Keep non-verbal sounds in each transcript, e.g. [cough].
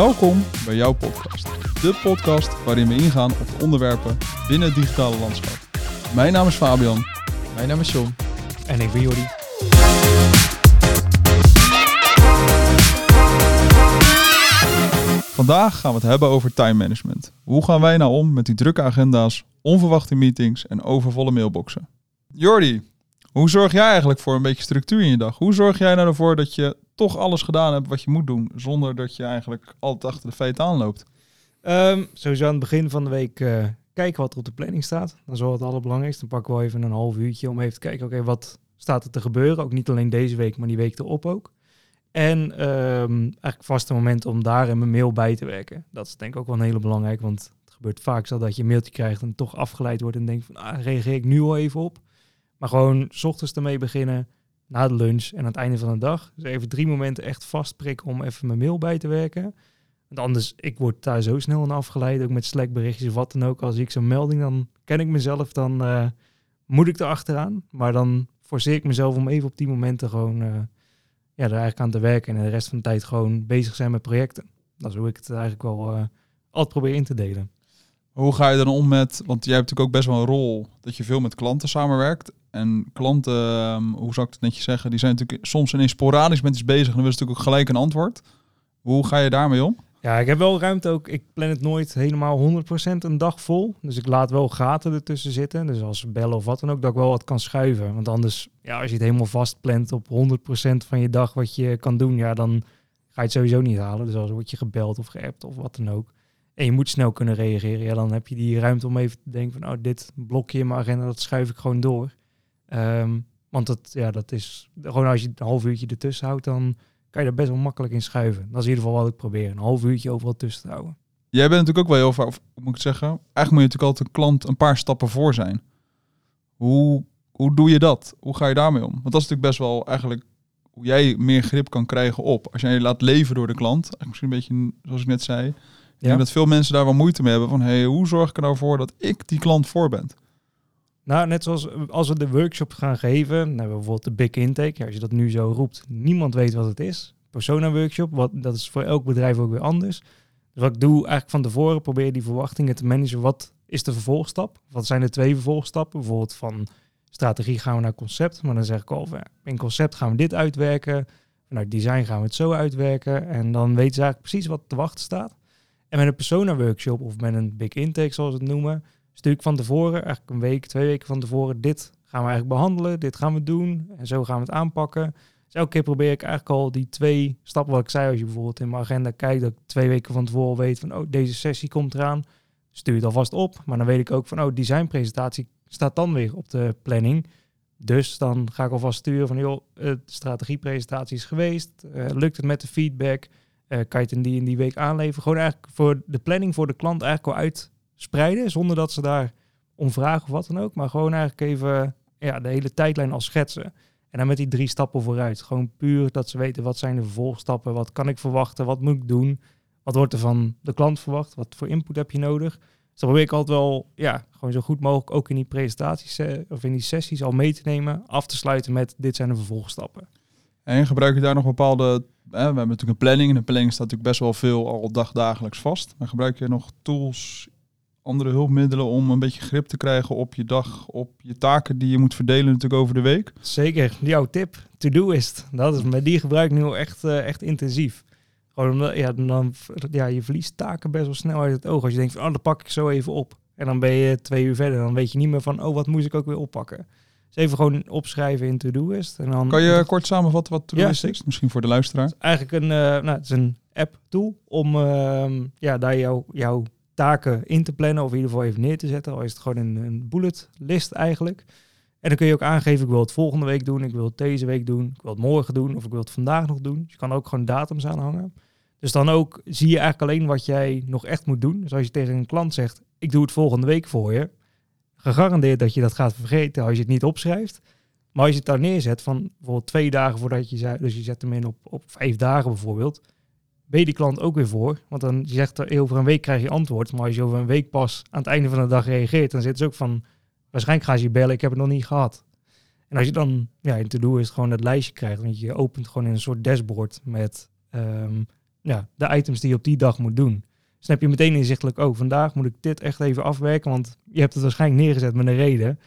Welkom bij jouw podcast. De podcast waarin we ingaan op de onderwerpen binnen het digitale landschap. Mijn naam is Fabian. Mijn naam is John. En ik ben Jordi. Vandaag gaan we het hebben over time management. Hoe gaan wij nou om met die drukke agenda's, onverwachte meetings en overvolle mailboxen? Jordi, hoe zorg jij eigenlijk voor een beetje structuur in je dag? Hoe zorg jij nou ervoor dat je toch alles gedaan hebt wat je moet doen, zonder dat je eigenlijk altijd achter de feiten aanloopt? Um, sowieso aan het begin van de week uh, kijken wat er op de planning staat. Dat is wel het allerbelangrijkste. Dan pakken we even een half uurtje om even te kijken, oké, wat staat er te gebeuren? Ook niet alleen deze week, maar die week erop ook. En um, eigenlijk vaste momenten om daar in mijn mail bij te werken. Dat is denk ik ook wel een hele belangrijk, want het gebeurt vaak zo dat je een mailtje krijgt en toch afgeleid wordt en denkt van, ah, reageer ik nu al even op. Maar gewoon s ochtends ermee beginnen, na de lunch en aan het einde van de dag. Dus even drie momenten echt vastprikken om even mijn mail bij te werken. Want anders, ik word daar zo snel aan afgeleid, ook met Slack berichtjes of wat dan ook. Als ik zo'n melding, dan ken ik mezelf, dan uh, moet ik er achteraan. Maar dan forceer ik mezelf om even op die momenten gewoon uh, ja, er eigenlijk aan te werken. En de rest van de tijd gewoon bezig zijn met projecten. Dat is hoe ik het eigenlijk wel uh, altijd probeer in te delen. Hoe ga je dan om met, want jij hebt natuurlijk ook best wel een rol dat je veel met klanten samenwerkt. En klanten, um, hoe zou ik het netjes zeggen, die zijn natuurlijk soms ineens sporadisch met iets bezig en dan willen natuurlijk ook gelijk een antwoord. Hoe ga je daarmee om? Ja, ik heb wel ruimte ook. Ik plan het nooit helemaal 100% een dag vol. Dus ik laat wel gaten ertussen zitten. Dus als bellen of wat dan ook, dat ik wel wat kan schuiven. Want anders, ja, als je het helemaal vast plant op 100% van je dag wat je kan doen, ja, dan ga je het sowieso niet halen. Dus als word je gebeld of geappt of wat dan ook. En je moet snel kunnen reageren. Ja, dan heb je die ruimte om even te denken van, oh, dit blokje in mijn agenda, dat schuif ik gewoon door. Um, want dat, ja, dat is gewoon als je een half uurtje ertussen houdt, dan kan je er best wel makkelijk in schuiven. Dat is in ieder geval wat ik probeer. Een half uurtje overal tussen te houden. Jij bent natuurlijk ook wel heel vaak, of moet ik zeggen, eigenlijk moet je natuurlijk altijd een klant een paar stappen voor zijn. Hoe, hoe doe je dat? Hoe ga je daarmee om? Want dat is natuurlijk best wel eigenlijk hoe jij meer grip kan krijgen op. Als jij je laat leven door de klant, misschien een beetje zoals ik net zei. Ik ja. denk dat veel mensen daar wel moeite mee hebben van, hey, hoe zorg ik er nou voor dat ik die klant voor ben? Nou, net zoals als we de workshop gaan geven, nou, bijvoorbeeld de big intake, ja, als je dat nu zo roept, niemand weet wat het is. Persona workshop, wat, dat is voor elk bedrijf ook weer anders. Dus wat ik doe eigenlijk van tevoren, probeer die verwachtingen te managen. Wat is de vervolgstap? Wat zijn de twee vervolgstappen? Bijvoorbeeld van strategie gaan we naar concept, maar dan zeg ik al, in concept gaan we dit uitwerken. Vanuit design gaan we het zo uitwerken. En dan weten ze eigenlijk precies wat te wachten staat. En met een persona workshop of met een big intake, zoals we het noemen, stuur ik van tevoren, eigenlijk een week, twee weken van tevoren, dit gaan we eigenlijk behandelen, dit gaan we doen en zo gaan we het aanpakken. Dus elke keer probeer ik eigenlijk al die twee stappen, wat ik zei, als je bijvoorbeeld in mijn agenda kijkt, dat ik twee weken van tevoren weet van, oh, deze sessie komt eraan, stuur het alvast op. Maar dan weet ik ook van, oh, designpresentatie staat dan weer op de planning. Dus dan ga ik alvast sturen van, joh, de strategiepresentatie is geweest, uh, lukt het met de feedback, kan je het in die in die week aanleveren? Gewoon eigenlijk voor de planning voor de klant eigenlijk al uit spreiden, zonder dat ze daar om vragen of wat dan ook. Maar gewoon eigenlijk even ja, de hele tijdlijn al schetsen. En dan met die drie stappen vooruit. Gewoon puur dat ze weten wat zijn de vervolgstappen, wat kan ik verwachten, wat moet ik doen, wat wordt er van de klant verwacht, wat voor input heb je nodig. Dus dan probeer ik altijd wel, ja, gewoon zo goed mogelijk ook in die presentaties eh, of in die sessies al mee te nemen, af te sluiten met dit zijn de vervolgstappen. En gebruik je daar nog bepaalde, hè, we hebben natuurlijk een planning en de planning staat natuurlijk best wel veel al dagdagelijks vast. Maar gebruik je nog tools, andere hulpmiddelen om een beetje grip te krijgen op je dag, op je taken die je moet verdelen natuurlijk over de week? Zeker, jouw tip, to-do-ist. Dat is, met die gebruik ik nu echt, uh, echt intensief. Gewoon omdat, ja, dan, ja, je verliest taken best wel snel uit het oog. Als je denkt van, oh, dat pak ik zo even op. En dan ben je twee uur verder. Dan weet je niet meer van, oh, wat moest ik ook weer oppakken. Dus even gewoon opschrijven in to-do-ist. En dan, kan je kort samenvatten wat to-do-ist is? Misschien voor de luisteraar. eigenlijk een, uh, nou, het is een app-tool om uh, ja, daar jouw jouw taken in te plannen of in ieder geval even neer te zetten. Al is het gewoon een, een bullet list eigenlijk. En dan kun je ook aangeven, ik wil het volgende week doen, ik wil het deze week doen, ik wil het morgen doen of ik wil het vandaag nog doen. Dus je kan ook gewoon datums aanhangen. Dus dan ook zie je eigenlijk alleen wat jij nog echt moet doen. Dus als je tegen een klant zegt, ik doe het volgende week voor je, gegarandeerd dat je dat gaat vergeten als je het niet opschrijft. Maar als je het daar neerzet van bijvoorbeeld twee dagen voordat je zei, dus je zet hem in op, op vijf dagen bijvoorbeeld, ben je die klant ook weer voor. Want dan zegt er over een week krijg je antwoord. Maar als je over een week pas aan het einde van de dag reageert, dan zit ze ook van, waarschijnlijk gaan ze je bellen, ik heb het nog niet gehad. En als je dan ja, in to-do is gewoon dat lijstje krijgt, want je opent gewoon in een soort dashboard met um, ja, de items die je op die dag moet doen. Dus heb je meteen inzichtelijk, oh, vandaag moet ik dit echt even afwerken, want je hebt het waarschijnlijk neergezet met een reden.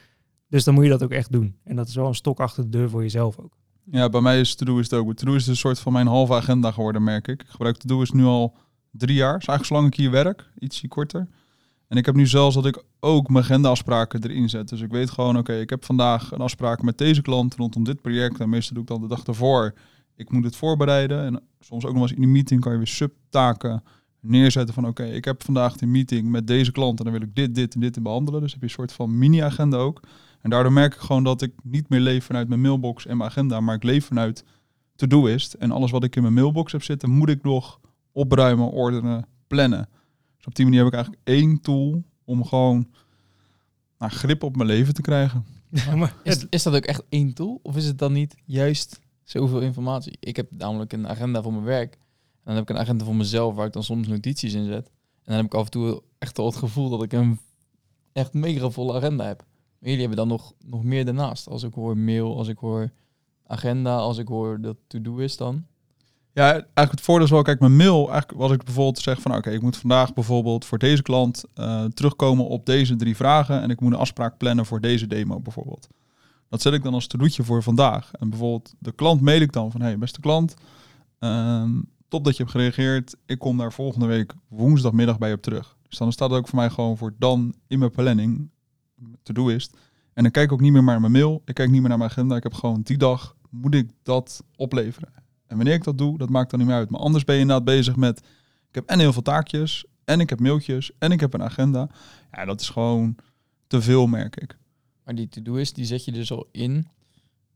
Dus dan moet je dat ook echt doen. En dat is wel een stok achter de deur voor jezelf ook. Ja, bij mij is To-Do is het ook. To-Do is een soort van mijn halve agenda geworden, merk ik. Ik gebruik To-Do is nu al drie jaar. is eigenlijk zolang ik hier werk, ietsje korter. En ik heb nu zelfs dat ik ook mijn agendaafspraken erin zet. Dus ik weet gewoon, oké, ik heb vandaag een afspraak met deze klant rondom dit project. En meestal doe ik dan de dag ervoor. Ik moet het voorbereiden. En soms ook nog eens in de meeting kan je weer subtaken neerzetten van oké, ik heb vandaag een meeting met deze klant en dan wil ik dit, dit en dit in behandelen. Dus heb je een soort van mini-agenda ook. En daardoor merk ik gewoon dat ik niet meer leef vanuit mijn mailbox en mijn agenda, maar ik leef vanuit to-do-ist. En alles wat ik in mijn mailbox heb zitten, moet ik nog opruimen, ordenen, plannen. Dus op die manier heb ik eigenlijk één tool om gewoon nou, grip op mijn leven te krijgen. Ja, maar [laughs] Is, is dat ook echt één tool? Of is het dan niet juist zoveel informatie? Ik heb namelijk een agenda voor mijn werk. En dan heb ik een agenda voor mezelf waar ik dan soms notities in zet. En dan heb ik af en toe echt al het gevoel dat ik een echt mega volle agenda heb. Maar jullie hebben dan nog, nog meer daarnaast. Als ik hoor mail, als ik hoor agenda, als ik hoor dat to-do is dan. Ja, eigenlijk het voordeel is wel, kijk, mijn mail, eigenlijk was ik bijvoorbeeld zeg van, oké, ik moet vandaag bijvoorbeeld voor deze klant eh, terugkomen op deze drie vragen en ik moet een afspraak plannen voor deze demo bijvoorbeeld. Dat zet ik dan als to-doetje voor vandaag. En bijvoorbeeld de klant mail ik dan van, hey, beste klant, ehm, top dat je hebt gereageerd. Ik kom daar volgende week woensdagmiddag bij op terug. Dus dan staat het ook voor mij gewoon voor dan in mijn planning, to-do is. En dan kijk ik ook niet meer naar mijn mail, ik kijk niet meer naar mijn agenda. Ik heb gewoon die dag, moet ik dat opleveren. En wanneer ik dat doe, dat maakt dan niet meer uit. Maar anders ben je inderdaad bezig met, ik heb en heel veel taakjes, en ik heb mailtjes, en ik heb een agenda. Ja, dat is gewoon te veel, merk ik. Maar die to-do is, die zet je dus al in.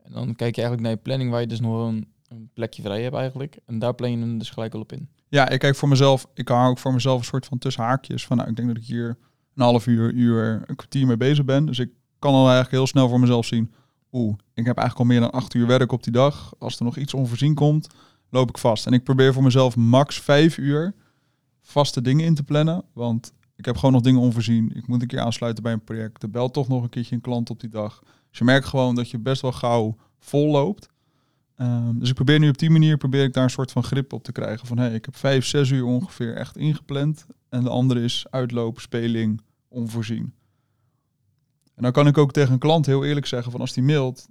En dan kijk je eigenlijk naar je planning waar je dus nog een, een plekje vrij hebt eigenlijk. En daar plan je hem dus gelijk al op in. Ja, ik kijk voor mezelf, ik hou ook voor mezelf een soort van tussen haakjes. Van, nou, ik denk dat ik hier een half uur, uur, een kwartier mee bezig ben. Dus ik kan al eigenlijk heel snel voor mezelf zien, oeh, ik heb eigenlijk al meer dan acht uur werk op die dag. Als er nog iets onvoorzien komt, loop ik vast. En ik probeer voor mezelf max vijf uur vaste dingen in te plannen. Want ik heb gewoon nog dingen onvoorzien. Ik moet een keer aansluiten bij een project. Er belt toch nog een keertje een klant op die dag. Dus je merkt gewoon dat je best wel gauw vol loopt. Ehm, dus ik probeer nu op die manier probeer ik daar een soort van grip op te krijgen. Van hey, ik heb vijf, zes uur ongeveer echt ingepland. En de andere is uitloop, speling, onvoorzien. En dan kan ik ook tegen een klant heel eerlijk zeggen van als die mailt,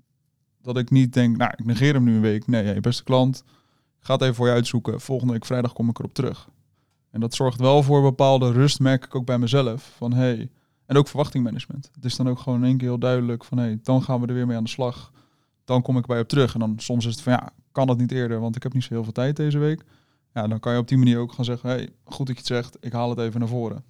dat ik niet denk, nou ik negeer hem nu een week. Nee, beste klant, ga het even voor je uitzoeken. Volgende week vrijdag kom ik erop terug. En dat zorgt wel voor bepaalde rust, merk ik ook bij mezelf. Van hey, en ook verwachtingmanagement. Het is dan ook gewoon in één keer heel duidelijk van hey, dan gaan we er weer mee aan de slag. Dan kom ik bij je op terug. En dan soms is het van ja, kan dat niet eerder, want ik heb niet zo heel veel tijd deze week. Ja, dan kan je op die manier ook gaan zeggen, hey, goed dat je het zegt, ik haal het even naar voren.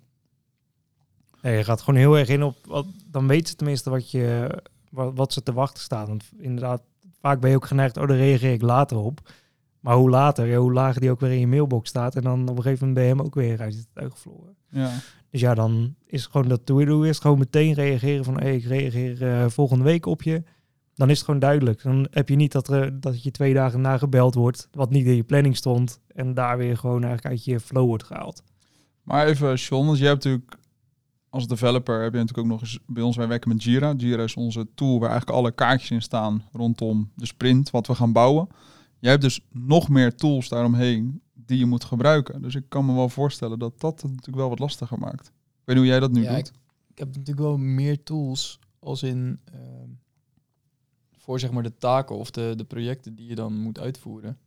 Ja, je gaat gewoon heel erg in op, wat, dan weet ze tenminste wat, je, wat, wat ze te wachten staat. Want inderdaad, vaak ben je ook geneigd, oh, daar reageer ik later op. Maar hoe later, ja, hoe lager die ook weer in je mailbox staat. En dan op een gegeven moment ben je hem ook weer uit het oog gevlogen. Ja. Dus ja, dan is gewoon dat to-do is gewoon meteen reageren van, hey, ik reageer eh, volgende week op je. Dan is het gewoon duidelijk. Dan heb je niet dat, er, dat je twee dagen na gebeld wordt, wat niet in je planning stond. En daar weer gewoon eigenlijk uit je flow wordt gehaald. Maar even, John, want jij hebt natuurlijk als developer heb je natuurlijk ook nog eens bij ons, wij werken met Jira. Jira is onze tool waar eigenlijk alle kaartjes in staan rondom de sprint, wat we gaan bouwen. Jij hebt dus nog meer tools daaromheen die je moet gebruiken. Dus ik kan me wel voorstellen dat dat het natuurlijk wel wat lastiger maakt. Ik weet niet hoe jij dat nu Ja, doet. Ik heb natuurlijk wel meer tools als in ehm, voor zeg maar de taken of de, de projecten die je dan moet uitvoeren.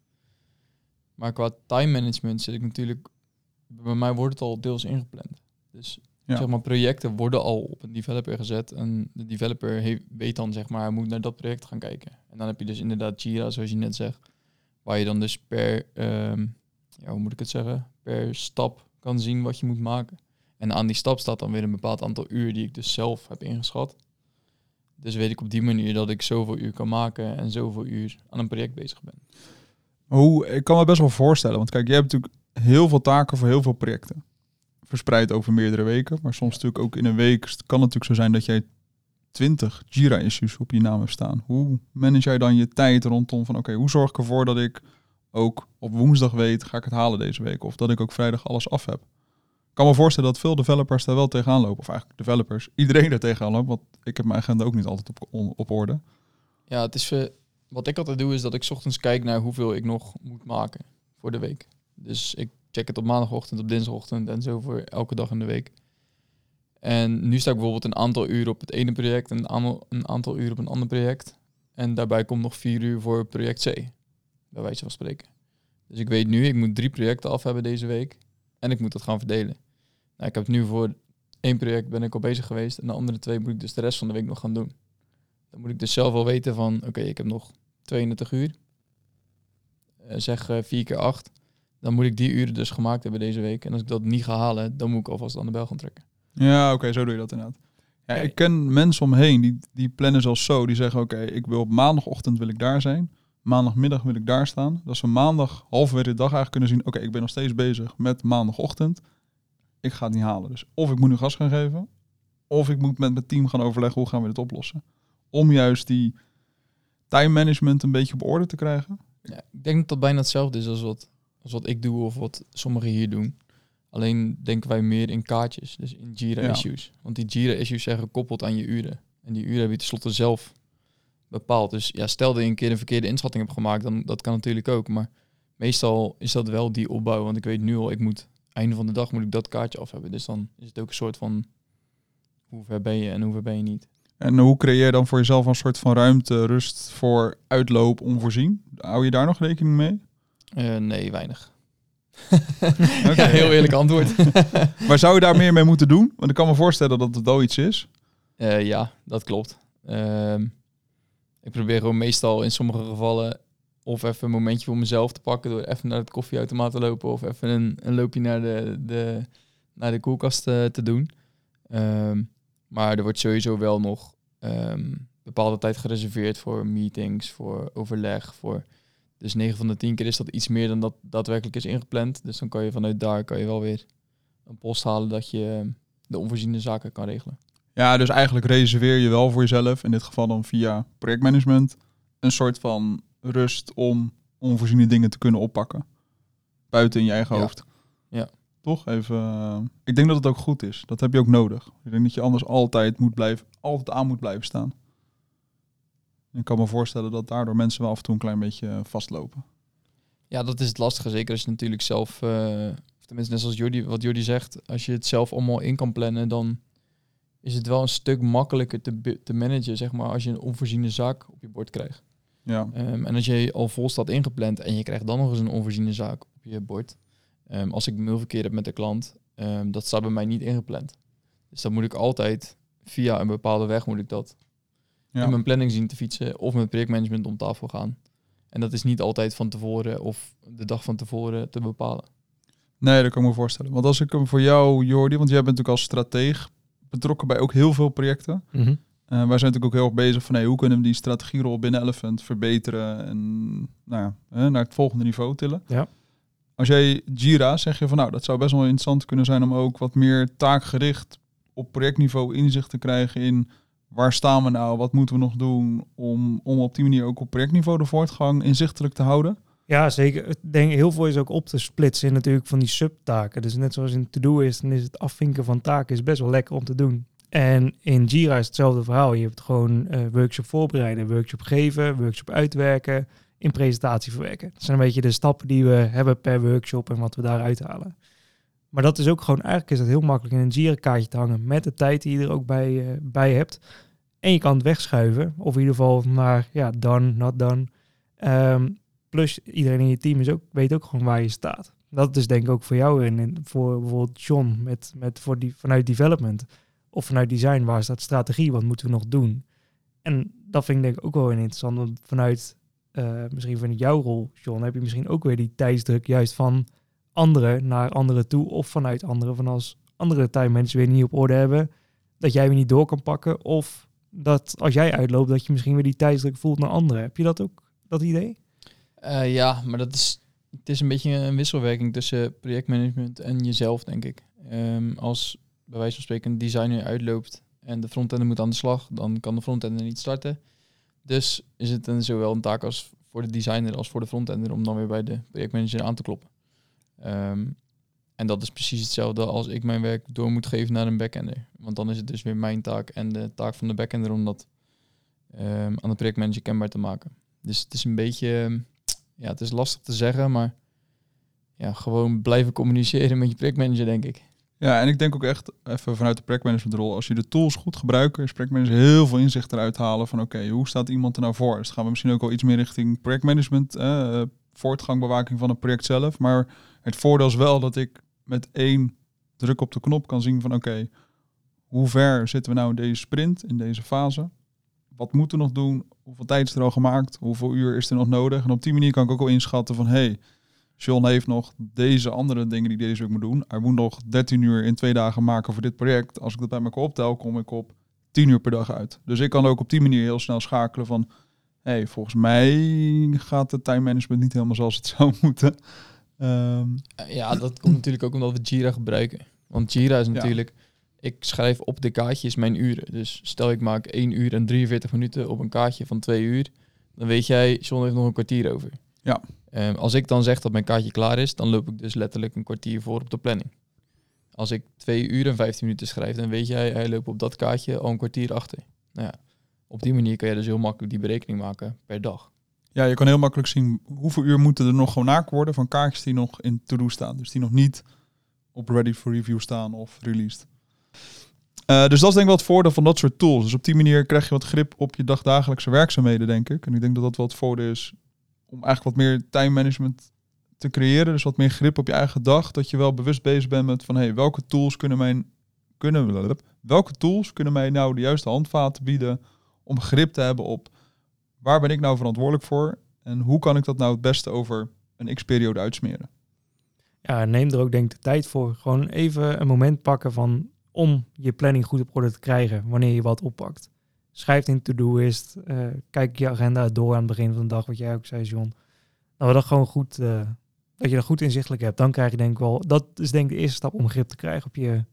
Maar qua time management zit ik natuurlijk, bij mij wordt het al deels ingepland. Dus Ja. zeg maar projecten worden al op een developer gezet en de developer heeft, weet dan zeg maar, hij moet naar dat project gaan kijken. En dan heb je dus inderdaad Jira, zoals je net zegt, waar je dan dus per, ehm, ja, hoe moet ik het zeggen, per stap kan zien wat je moet maken. En aan die stap staat dan weer een bepaald aantal uur die ik dus zelf heb ingeschat. Dus weet ik op die manier dat ik zoveel uur kan maken en zoveel uur aan een project bezig ben. Hoe, ik kan me best wel voorstellen, want kijk, je hebt natuurlijk heel veel taken voor heel veel projecten. Verspreid over meerdere weken, maar soms natuurlijk ook in een week kan het natuurlijk zo zijn dat jij 20 Jira-issues op je naam hebt staan. Hoe manage jij dan je tijd rondom van, oké, hoe zorg ik ervoor dat ik ook op woensdag weet, ga ik het halen deze week? Of dat ik ook vrijdag alles af heb? Kan me voorstellen dat veel developers daar wel tegenaan lopen. Of eigenlijk developers, iedereen er tegenaan loopt, want ik heb mijn agenda ook niet altijd op, op orde. Ja, het is, eh, wat ik altijd doe is dat ik ochtends kijk naar hoeveel ik nog moet maken voor de week. Dus ik check het op maandagochtend, op dinsdagochtend en zo voor elke dag in de week. En nu sta ik bijvoorbeeld een aantal uren op het ene project en een aantal, een aantal uren op een ander project. En daarbij komt nog vier uur voor project C, bij wijze van spreken. Dus ik weet nu, ik moet drie projecten af hebben deze week en ik moet dat gaan verdelen. Nou, ik heb nu voor één project ben ik al bezig geweest en de andere twee moet ik dus de rest van de week nog gaan doen. Dan moet ik dus zelf wel weten van, oké, ik heb nog 32 uur. Eh, zeg eh, 4 keer 8. Dan moet ik die uren dus gemaakt hebben deze week. En als ik dat niet ga halen, dan moet ik alvast aan de bel gaan trekken. Ja, oké, zo doe je dat inderdaad. Ja, ik ken mensen om me heen die, die plannen zelfs zo. Die zeggen, oké, ik wil op maandagochtend wil ik daar zijn. Maandagmiddag wil ik daar staan. Dat ze maandag halverwege de dag eigenlijk kunnen zien... oké, ik ben nog steeds bezig met maandagochtend. Ik ga het niet halen. Dus of ik moet nu gas gaan geven... of ik moet met mijn team gaan overleggen... hoe gaan we dit oplossen. Om juist die time management een beetje op orde te krijgen. Ja, ik denk dat dat bijna hetzelfde is als wat, als wat ik doe of wat sommigen hier doen. Alleen denken wij meer in kaartjes, dus in Jira Ja. issues. Want die Jira issues zijn gekoppeld aan je uren. En die uren heb je tenslotte zelf bepaald. Dus ja, stel dat je een keer een verkeerde inschatting hebt gemaakt, dan dat kan natuurlijk ook. Maar meestal is dat wel die opbouw. Want ik weet nu al, ik moet einde van de dag moet ik dat kaartje af hebben. Dus dan is het ook een soort van hoe ver ben je en hoe ver ben je niet. En hoe creëer je dan voor jezelf een soort van ruimte, rust voor uitloop onvoorzien? Hou je daar nog rekening mee? Eh, nee, weinig. [laughs] Ja, heel eerlijk antwoord. [laughs] Maar zou je daar meer mee moeten doen? Want ik kan me voorstellen dat het wel iets is. Eh, ja, dat klopt. Ehm, ik probeer gewoon meestal in sommige gevallen of even een momentje voor mezelf te pakken door even naar het koffieautomaat te lopen of even een, een loopje naar de, de, naar de koelkast eh, te doen. Ehm, maar er wordt sowieso wel nog ehm, bepaalde tijd gereserveerd voor meetings, voor overleg, voor... Dus 9 van de 10 keer is dat iets meer dan dat daadwerkelijk is ingepland. Dus dan kan je vanuit daar kan je wel weer een post halen dat je ehm, de onvoorziene zaken kan regelen. Ja, dus eigenlijk reserveer je wel voor jezelf, in dit geval dan via projectmanagement, een soort van rust om onvoorziene dingen te kunnen oppakken. Buiten in je eigen Ja. hoofd. Ja. Toch? Even. eh, ik denk dat het ook goed is. Dat heb je ook nodig. Ik denk dat je anders altijd moet blijven, altijd aan moet blijven staan. Ik kan me voorstellen dat daardoor mensen wel af en toe een klein beetje eh, vastlopen. Ja, dat is het lastige. Zeker als je natuurlijk zelf, of tenminste net zoals Jordi, wat Jordi zegt, als je het zelf allemaal in kan plannen, dan is het wel een stuk makkelijker te, te managen, zeg maar, als je een onvoorziene zaak op je bord krijgt. Ja. Ehm, en als je al vol staat ingepland en je krijgt dan nog eens een onvoorziene zaak op je bord. Ehm, als ik mailverkeer heb met de klant, ehm, dat staat bij mij niet ingepland. Dus dan moet ik altijd via een bepaalde weg moet ik dat Ja. in mijn planning zien te fietsen of met projectmanagement om tafel gaan. En dat is niet altijd van tevoren of de dag van tevoren te bepalen. Nee, dat kan ik me voorstellen. Want als ik hem voor jou, Jordi, want jij bent natuurlijk als strateeg betrokken bij ook heel veel projecten. Mhm. Wij zijn natuurlijk ook heel erg bezig van hey, hoe kunnen we die strategierol binnen Elephant verbeteren en nou ja, hè, naar het volgende niveau tillen. Ja. Als jij Jira zeg je van nou, dat zou best wel interessant kunnen zijn om ook wat meer taakgericht op projectniveau inzicht te krijgen in waar staan we nou, wat moeten we nog doen om, om op die manier ook op projectniveau de voortgang inzichtelijk te houden. Ja, zeker. Ik denk heel veel is ook op te splitsen in natuurlijk van die subtaken. Dus net zoals in to-do is, dan is het afvinken van taken is best wel lekker om te doen. En in Jira is hetzelfde verhaal. Je hebt gewoon eh, workshop voorbereiden, workshop geven, workshop uitwerken, in presentatie verwerken. Dat zijn een beetje de stappen die we hebben per workshop en wat we daaruit halen. Maar dat is ook gewoon, eigenlijk is het heel makkelijk in een Jira-kaartje te hangen met de tijd die je er ook bij, eh, bij hebt. En je kan het wegschuiven, of in ieder geval naar, ja, done, not done. Ehm, plus iedereen in je team is ook, weet ook gewoon waar je staat. Dat is denk ik ook voor jou en voor bijvoorbeeld John met, met voor die, vanuit development of vanuit design. Waar staat strategie? Wat moeten we nog doen? En dat vind ik denk ik ook wel interessant. Want vanuit eh, misschien vanuit jouw rol, John, heb je misschien ook weer die tijdsdruk juist van anderen naar anderen toe. Of vanuit anderen van als andere time mensen weer niet op orde hebben. Dat jij weer niet door kan pakken. Of dat als jij uitloopt, dat je misschien weer die tijdsdruk voelt naar anderen. Heb je dat ook, dat idee? Eh, ja, maar dat is, het is een beetje een wisselwerking tussen projectmanagement en jezelf, denk ik. Ehm, als bij wijze van spreken een designer uitloopt en de frontender moet aan de slag, dan kan de frontender niet starten. Dus is het een, zowel een taak als voor de designer als voor de frontender om dan weer bij de projectmanager aan te kloppen. Ehm, en dat is precies hetzelfde als ik mijn werk door moet geven naar een backender. Want dan is het dus weer mijn taak en de taak van de backender om dat ehm, aan de projectmanager kenbaar te maken. Dus het is een beetje, ja, het is lastig te zeggen, maar ja, gewoon blijven communiceren met je projectmanager, denk ik. Ja, en ik denk ook echt, even vanuit de projectmanagementrol, als je de tools goed gebruikt, kun je als projectmanager heel veel inzicht eruit halen van oké, hoe staat iemand er nou voor? Dus gaan we misschien ook wel iets meer richting projectmanagement, eh, van het project zelf. Maar het voordeel is wel dat ik met één druk op de knop kan zien van oké, hoe ver zitten we nou in deze sprint, in deze fase? Wat moeten we nog doen? Hoeveel tijd is er al gemaakt? Hoeveel uur is er nog nodig? En op die manier kan ik ook wel inschatten van hey, John heeft nog deze andere dingen die deze week moet doen. Hij moet nog 13 uur in twee dagen maken voor dit project. Als ik dat bij elkaar optel, kom ik op 10 uur per dag uit. Dus ik kan ook op die manier heel snel schakelen van... hey, volgens mij gaat het time management niet helemaal zoals het [laughs] zou moeten. Ehm, Ja, dat komt natuurlijk ook omdat we Jira gebruiken. Want Jira is natuurlijk... Ik schrijf op de kaartjes mijn uren. Dus stel ik maak 1 uur en 43 minuten op een kaartje van 2 uur. Dan weet jij, John heeft nog een kwartier over. Ja. Ehm, als ik dan zeg dat mijn kaartje klaar is, dan loop ik dus letterlijk een kwartier voor op de planning. Als ik 2 uur en 15 minuten schrijf, dan weet jij, hij loopt op dat kaartje al een kwartier achter. Nou ja, op die manier kan je dus heel makkelijk die berekening maken per dag. ja, je kan heel makkelijk zien hoeveel uur moeten er nog gemaakt worden van kaartjes die nog in to-do staan. Dus die nog niet op ready for review staan of released. Eh, dus dat is denk ik wel het voordeel van dat soort tools. Dus op die manier krijg je wat grip op je dagdagelijkse werkzaamheden, denk ik. En ik denk dat dat wel het voordeel is om eigenlijk wat meer time management te creëren. Dus wat meer grip op je eigen dag. Dat je wel bewust bezig bent met van hey, welke tools kunnen mijn kunnen welke tools kunnen mij nou de juiste handvaten bieden om grip te hebben op waar ben ik nou verantwoordelijk voor en hoe kan ik dat nou het beste over een x-periode uitsmeren. Ja, neem er ook denk ik de tijd voor. Gewoon even een moment pakken van om je planning goed op orde te krijgen wanneer je wat oppakt. Schrijf in to-doist, eh kijk je agenda door aan het begin van de dag, wat jij ook zei, John. Nou, dat gewoon goed, eh, dat je dat goed inzichtelijk hebt. Dan krijg je denk ik wel, dat is denk ik de eerste stap om grip te krijgen op je,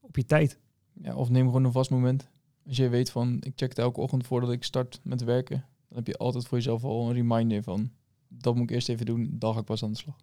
op je tijd. Ja, of neem gewoon een vast moment. Als je weet van, ik check het elke ochtend voordat ik start met werken. Dan heb je altijd voor jezelf al een reminder van, dat moet ik eerst even doen, dan ga ik pas aan de slag.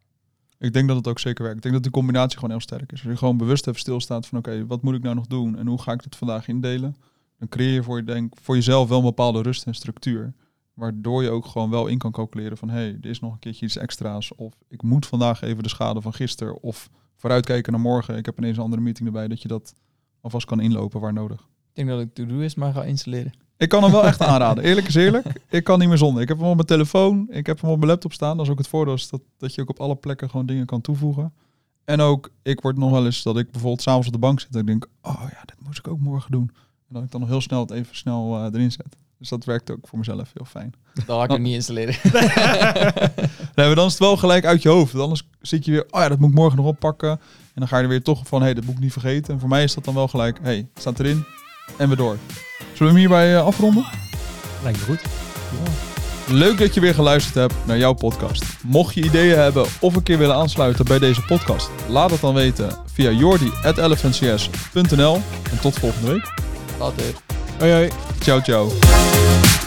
Ik denk dat het ook zeker werkt. Ik denk dat die combinatie gewoon heel sterk is. Als je gewoon bewust even stilstaat van oké, wat moet ik nou nog doen en hoe ga ik dit vandaag indelen? Dan creëer je voor, je denk, voor jezelf wel een bepaalde rust en structuur. Waardoor je ook gewoon wel in kan calculeren van hé, hey, er is nog een keertje iets extra's. Of ik moet vandaag even de schade van gisteren. Of vooruitkijken naar morgen. Ik heb ineens een andere meeting erbij. Dat je dat alvast kan inlopen waar nodig. Ik denk dat ik To-Doist maar ga installeren. Ik kan hem wel echt [laughs] aanraden. Eerlijk is eerlijk. Ik kan niet meer zonder. Ik heb hem op mijn telefoon. Ik heb hem op mijn laptop staan. Dat is ook het voordeel. is Dat, dat je ook op alle plekken gewoon dingen kan toevoegen. En ook, ik word nog wel eens dat ik bijvoorbeeld s'avonds op de bank zit. En ik denk, oh ja, dit moet ik ook morgen doen. En dat ik dan nog heel snel het even snel eh, erin zet. Dus dat werkt ook voor mezelf heel fijn. Dan ga ik hem niet installeren. [laughs] Nee, maar dan is het wel gelijk uit je hoofd. Anders zit je weer, oh ja, dat moet ik morgen nog oppakken. En dan ga je er weer toch van, hé, hey, dat moet ik niet vergeten. En voor mij is dat dan wel gelijk, hé, hey, het staat erin en we door. Zullen we hem hierbij eh, afronden? Lijkt me goed. Leuk dat je weer geluisterd hebt naar jouw podcast. Mocht je ideeën hebben of een keer willen aansluiten bij deze podcast, laat het dan weten via jordi.elephantcs.nl. En tot volgende week. Later. Hoi hoi. Ciao, ciao.